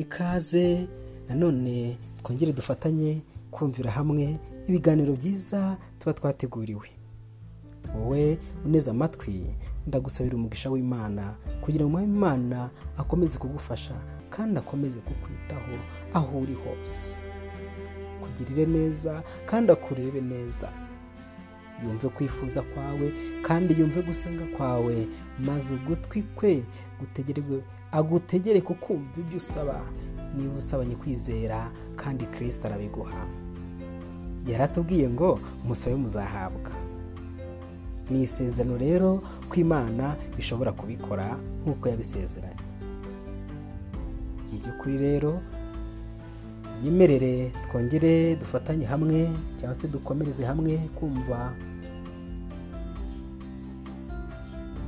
ikaze nanone twongere dufatanye kumvira hamwe ibiganiro byiza tuba twateguriwe. Wowe uneze amatwi ndagusabira umugisha w'imana kugira ngo imana akomeze kugufasha kandi akomeze kukwitaho aho uri hose. Kugirire neza kandi akurebe neza. Yumve kwifuza kwawe kandi yumve gusenga kwawe maze ugutwi kwe gutegerwe agutegere kukumva ibyo usaba. Niba usabanye kwizera kandi kirisita arabiguha. Yaratubwiye ngo musabe muzahabwa. Ni isezerano rero ko imana ishobora kubikora nk'uko yabisezeranye. Mu by'ukuri rero nyemerere twongere dufatanye hamwe cyangwa se dukomereze hamwe kumva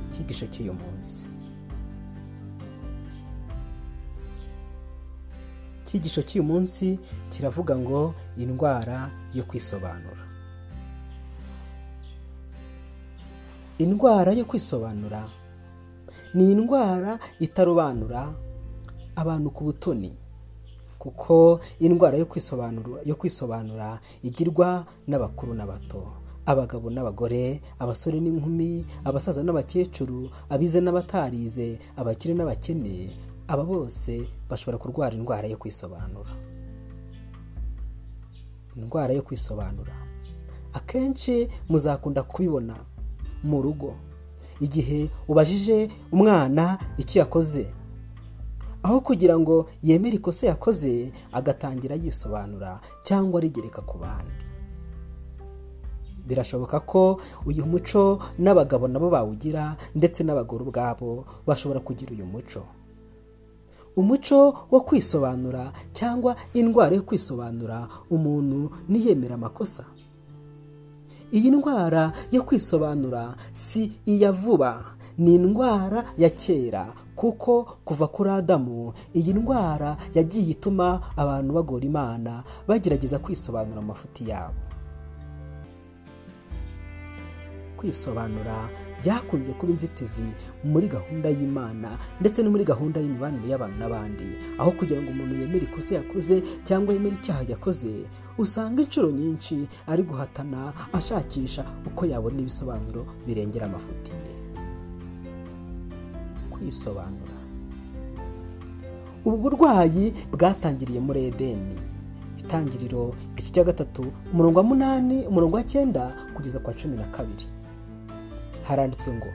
icyigisho cy'uyu munsi. Icyigisho cy'uyu munsi kiravuga ngo indwara yo kwisobanura. Indwara yo kwisobanura ni indwara itarobanura abantu ku butoni kuko indwara yo kwisobanura yo kwisobanura igirwa n'abakuru n'abato abagabo n'abagore abasore n'inkumi abasaza n'abakecuru abize n'abatarize abakire n'abakene aba bose bashobora kurwara indwara yo kwisobanura. Indwara yo kwisobanura. Akenshi muzakunda kubibona mu rugo. Igihe ubajije umwana icyo yakoze aho kugira ngo yemere ikosa yakoze agatangira yisobanura cyangwa arigereka ku bandi. Birashoboka ko uyu muco n'abagabo nabo bawugira ndetse n'abagore ubwabo bashobora kugira uyu muco. Umuco wo kwisobanura cyangwa indwara yo kwisobanura umuntu niyemera amakosa. Iyi ndwara yo kwisobanura si iya vuba ni indwara ya kera kuko kuva kuri adamu iyi ndwara yagiye ituma abantu bagora imana bagerageza kwisobanura amafuti yabo. Kwisobanura byakunze kuba inzitizi muri gahunda y'imana ndetse no muri gahunda y'imibanire y'abantu n'abandi. Aho kugira ngo umuntu yemere ikosa yakoze cyangwa yemere icyaha yakoze usanga inshuro nyinshi ari guhatana ashakisha uko yabona ibisobanuro birengera amafuti ye. Kwisobanura. Ubu burwayi bwatangiriye muri edeni. Itangiriro igice cya gatatu umurongo wa munani umurongo wa cyenda kugeza kwa cumi na kabiri. Haranditswe ngo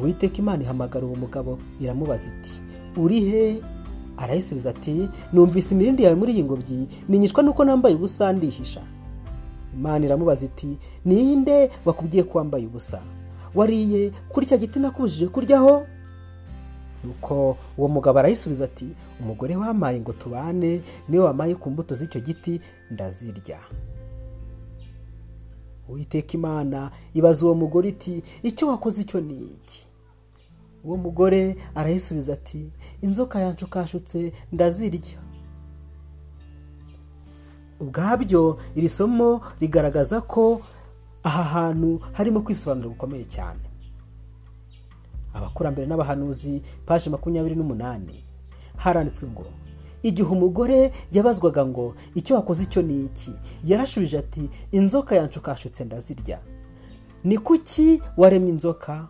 uwiteka imana ihamagara uwo mugabo iramubaza iti uri he? Arayisubiza ati numvise imirindi yawe muri iyi ngobyi ninyishwa nuko nambaye ubusa ndihisha. Imana iramubaza iti ninde wakubwiye ko wambaye ubusa? Wariye? Kuri cya giti nakubujije kuryaho nuko uwo mugabo arayisubiza ati umugore wamaye ngo tubane ni we wamaye ku mbuto z'icyo giti ndazirya. Uwiteka imana ibaza uwo mugore iti icyo wakoze icyo ni iki? Uwo mugore arayisubiza ati inzoka yanshukashutse ndazirya. Ubwabyo iri somo rigaragaza ko aha hantu harimo kwisobanura gukomeye cyane. Abakurambere n'abahanuzi paje makumyabiri n'umunani haranditswe ngo igihe umugore yabazwaga ngo icyo wakoze icyo ni iki? Yarashubije ati inzoka yanshukashutse ndazirya. Ni kuki waremye inzoka?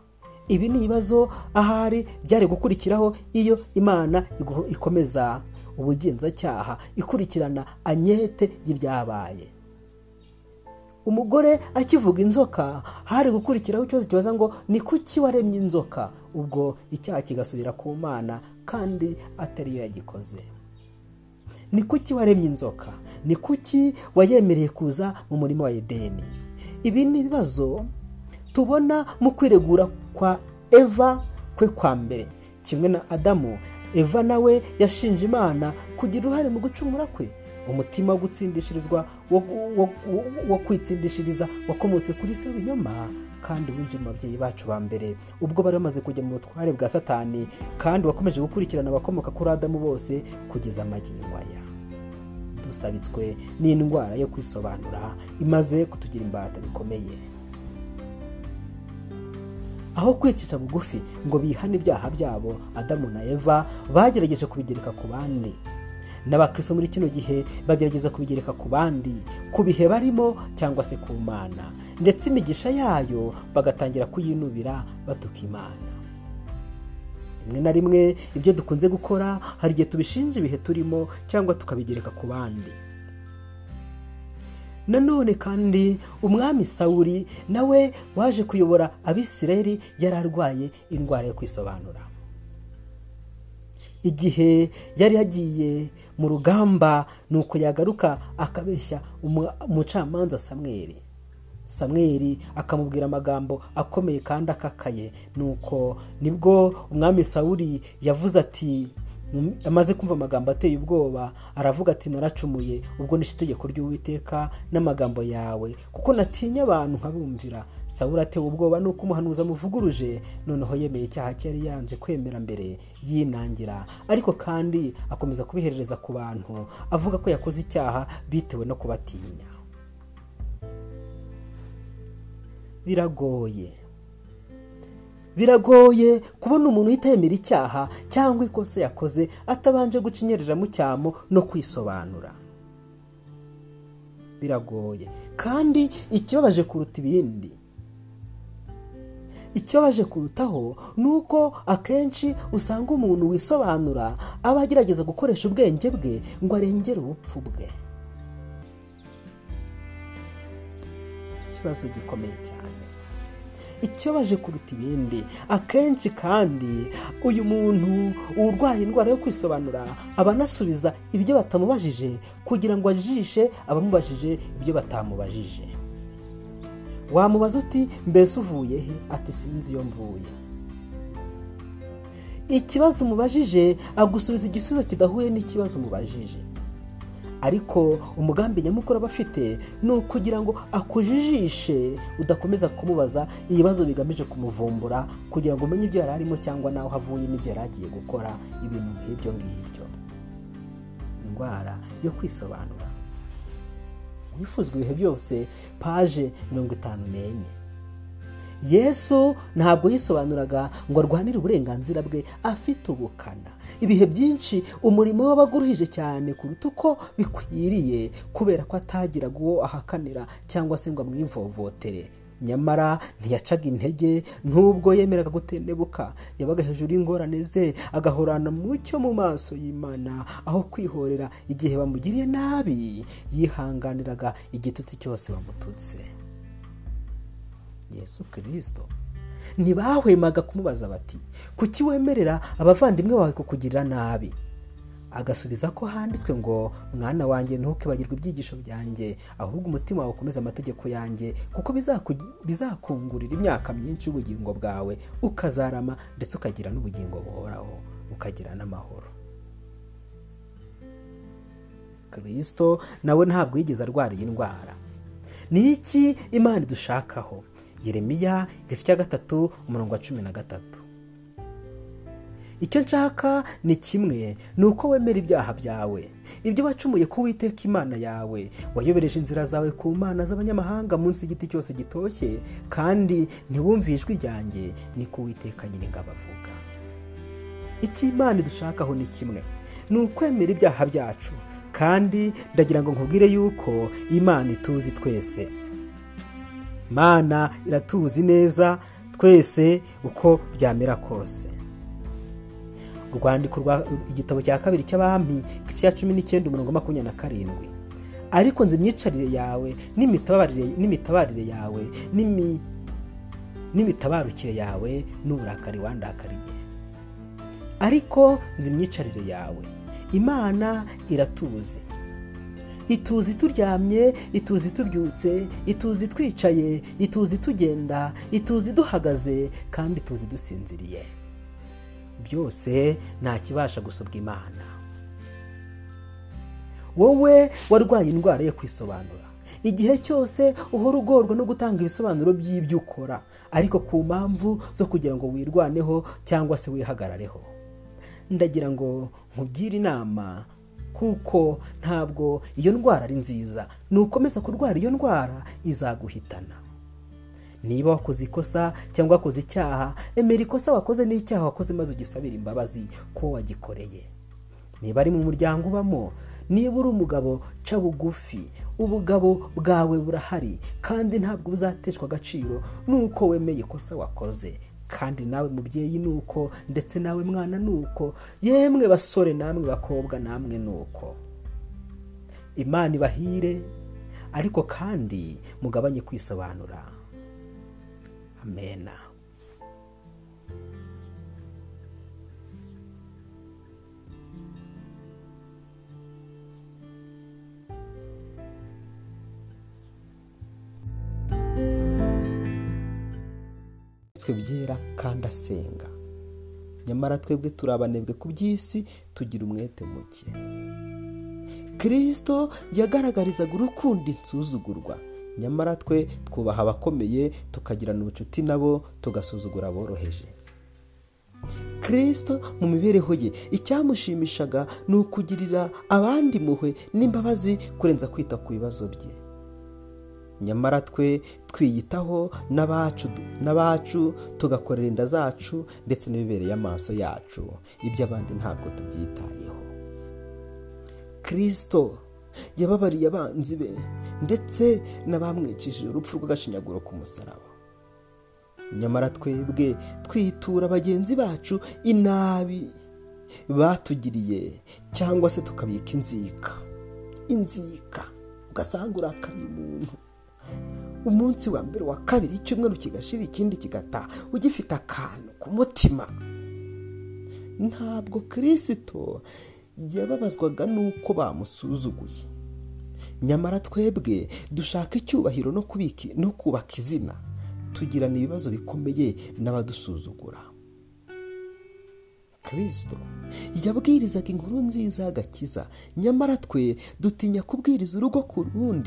Ibi ni ibibazo ahari byari gukurikiraho iyo imana ikomeza ubugenzacyaha ikurikirana anyete y'ibyabaye. Umugore akivuga inzoka hari gukurikiraho ikibazo kibaza ngo ni kuki waremye inzoka? Ubwo icyaha kigasubira ku mana kandi atariyo yagikoze. Ni kuki waremye inzoka? Ni kuki wayemereye kuza mu murima wa edeni? Ibi ni ibibazo tubona mu kwiregura kwa eva kwe kwa mbere. Kimwe na adamu eva nawe yashinje imana kugira uruhare mu gucumura kwe. Umutima wo gutsindishirizwa wo kwitsindishiriza wakomotse kuri se w'ibinyoma kandi winjiye mu babyeyi bacu ba mbere. Ubwo bari bamaze kujya mu butware bwa satani kandi wakomeje gukurikirana abakomoka kuri adamu bose kugeza amagingo aya dusabitswe n'indwara yo kwisobanura imaze kutugira imbata bikomeye. Aho kwicisha bugufi ngo bihane ibyaha byabo adamu na eva bagerageje kubigereka ku bandi. N'abakristo muri kino gihe bagerageza kubigereka ku bandi ku bihe barimo cyangwa se ku mana. Ndetse imigisha yayo bagatangira kuyinubira batuka imana. Rimwe na rimwe ibyo dukunze gukora hari igihe tubishinja ibihe turimo cyangwa tukabigereka ku bandi. Nanone kandi umwami sawuri nawe waje kuyobora abisirayeli yari arwaye indwara yo kwisobanura. Igihe yari yagiye mu rugamba nuko yagaruka akabeshya umucamanza samweri samweri akamubwira amagambo akomeye kandi akakaye. Nuko ni bwo umwami sawuri yavuze ati amaze kumva amagambo ateye ubwoba aravuga ati naracumuye ubwo nishe itegeko ry'uwiteka n'amagambo yawe? Kuko natinya abantu nkabumvira. Sawuri atewe ubwoba nuko umuhanuzi amuvuguruje noneho yemeye icyaha cye yari yanze kwemera mbere yinangira. Ariko kandi akomeza kubiherereza ku bantu avuga ko yakoze icyaha bitewe no kubatinya. Biragoye. Biragoye kubona umuntu uhita yemera icyaha cyangwa ikosa yakoze atabanje guca inyerera mu cyamo no kwisobanura. Biragoye. Kandi ikibabaje kuruta ibindi. Ikibabaje kurutaho ni uko akenshi usanga umuntu wisobanura aba agerageza gukoresha ubwenge bwe ngo arengere ubupfu bwe. Ikibazo gikomeye cyane. Ikibabaje kuruta ibindi. Akenshi kandi uyu muntu urwaye indwara yo kwisobanura aba anasubiza ibyo batamubajije kugira ngo ajijishe abamubajije ibyo batamubajije. Wamubaza uti mbese uvuye he? Ati sinzi iyo mvuye. Ikibazo umubajije agusubiza igisubizo kidahuye n'ikibazo umubajije. Ariko umugambi nyamukuru aba afite ni ukugira ngo akujijishe udakomeza kumubaza ibibazo bigamije kumuvumbura kugira ngo umenye ibyo yari arimo cyangwa n'aho avuye n'ibyo yari agiye gukora ibintu nk'ibyo ngibyo. Indwara yo kwisobanura. Wifuzwa ibihe byose paje mirongo itanu n'enye. Yesu ntabwo yisobanuraga ngo arwanire uburenganzira bwe afite ubukana. Ibihe byinshi umurimo we wabaga uruhije cyane kuruta uko bikwiriye kubera ko atagiraga uwo ahakanira cyangwa se ngo amwivovotere nyamara ntiyacaga intege n'ubwo yemeraga gutendebuka. Yabaga hejuru y'ingorane ze agahorana mucyo mu maso y'imana aho kwihorera igihe bamugiriye nabi yihanganiraga igitutsi cyose bamututse. Yesu kirisito ntibahwemaga kumubaza bati kuki wemerera abavandimwe bawe kukugirira nabi? Agasubiza ko handitswe ngo mwana wanjye ntukibagirwe ibyigisho byanjye ahubwo umutima wawe ukomeze amategeko yanjye kuko bizakungurira imyaka myinshi y'ubugingo bwawe ukazarama ndetse ukagira n'ubugingo buhoraho ukagira n'amahoro. Kirisito nawe ntabwo yigeze arwara iyi ndwara. Ni iki imana idushakaho? Yeremiya igice cya gatatu umurongo wa cumi na gatatu. Icyo nshaka ni kimwe ni uko wemera ibyaha byawe ibyo wacumuye ku witeka imana yawe. Wayobereje inzira zawe ku mana z'abanyamahanga munsi y'igiti cyose gitoshye kandi ntiwumve ijwi ryanjye ni ku witeka nyir'ingabo avuga. Icyo imana idushakaho ni kimwe ni ukwemera ibyaha byacu kandi ndagira ngo nkubwire yuko imana ituzi twese. Imana iratuzi neza twese uko byamera kose. Urwandiko rwa igitabo cya kabiri cy'abami cya cumi n'icyenda umurongo makumyabiri na karindwi. Ariko nzi imyicarire yawe n'imitabarire yawe n'imitabarukire yawe n'uburakari wandakariye. Ariko nzi imyicarire yawe. Imana iratuzi. Ituzi turyamye ituzi tubyutse ituzi twicaye ituzi tugenda ituzi duhagaze kandi ituzi dusinziriye. Byose nta kibasha gusubwa imana. Wowe warwaye indwara yo kwisobanura. Igihe cyose uhora ugorwa no gutanga ibisobanuro by'ibyo ukora ariko ku mpamvu zo kugira ngo wirwaneho cyangwa se wihagarareho. Ndagira ngo nkugire inama kuko ntabwo iyo ndwara ari nziza. Nukomeza kurwara iyo ndwara izaguhitana. Niba wakoze ikosa cyangwa wakoze icyaha emera ikosa wakoze n'icyaha wakoze maze ugisabire imbabazi ko wagikoreye. Niba ari mu muryango ubamo niba uri umugabo ca bugufi. Ubugabo bwawe burahari kandi ntabwo buzateshwa agaciro nuko wemeye ikosa wakoze. Kandi nawe mubyeyi ni uko ndetse nawe mwana ni uko yemwe basore namwe bakobwa namwe ni uko imana ibahire ariko kandi mugabanye kwisobanura. Amena twe byera kandi asenga. Nyamara twebwe turi abanebwe ku by'isi tugira umwete muke. Kirisito yagaragarizaga urukundo insuzugurwa. Nyamara twe twubaha abakomeye tukagirana ubucuti nabo tugasuzugura aboroheje. Kirisito mu mibereho ye icyamushimishaga ni ukugirira abandi impuhwe n'imbabazi kurenza kwita ku bibazo bye. Nyamara twe twiyitaho n'abacu tugakorera inda zacu ndetse n'ibibereye amaso yacu. Iby'abandi ntabwo tubyitayeho. Kirisito yababariye abanzi be ndetse n'abamwicishije urupfu rw'agashinyaguro ku musaraba nyamara twebwe twitura bagenzi bacu inabi batugiriye cyangwa se tukabika inzika. Inzika ugasanga urakariye umuntu umunsi wa mbere wa kabiri icyumweru kigashira ikindi kigataha ugifite akantu ku mutima. Ntabwo kirisito yababazwaga n'uko bamusuzuguye. Nyamara twebwe dushaka icyubahiro no kubaka izina tugirana ibibazo bikomeye n'abadusuzugura. Kirisito yabwirizaga inkuru nziza y'agakiza. Nyamara twe dutinya kubwiriza urugo ku rundi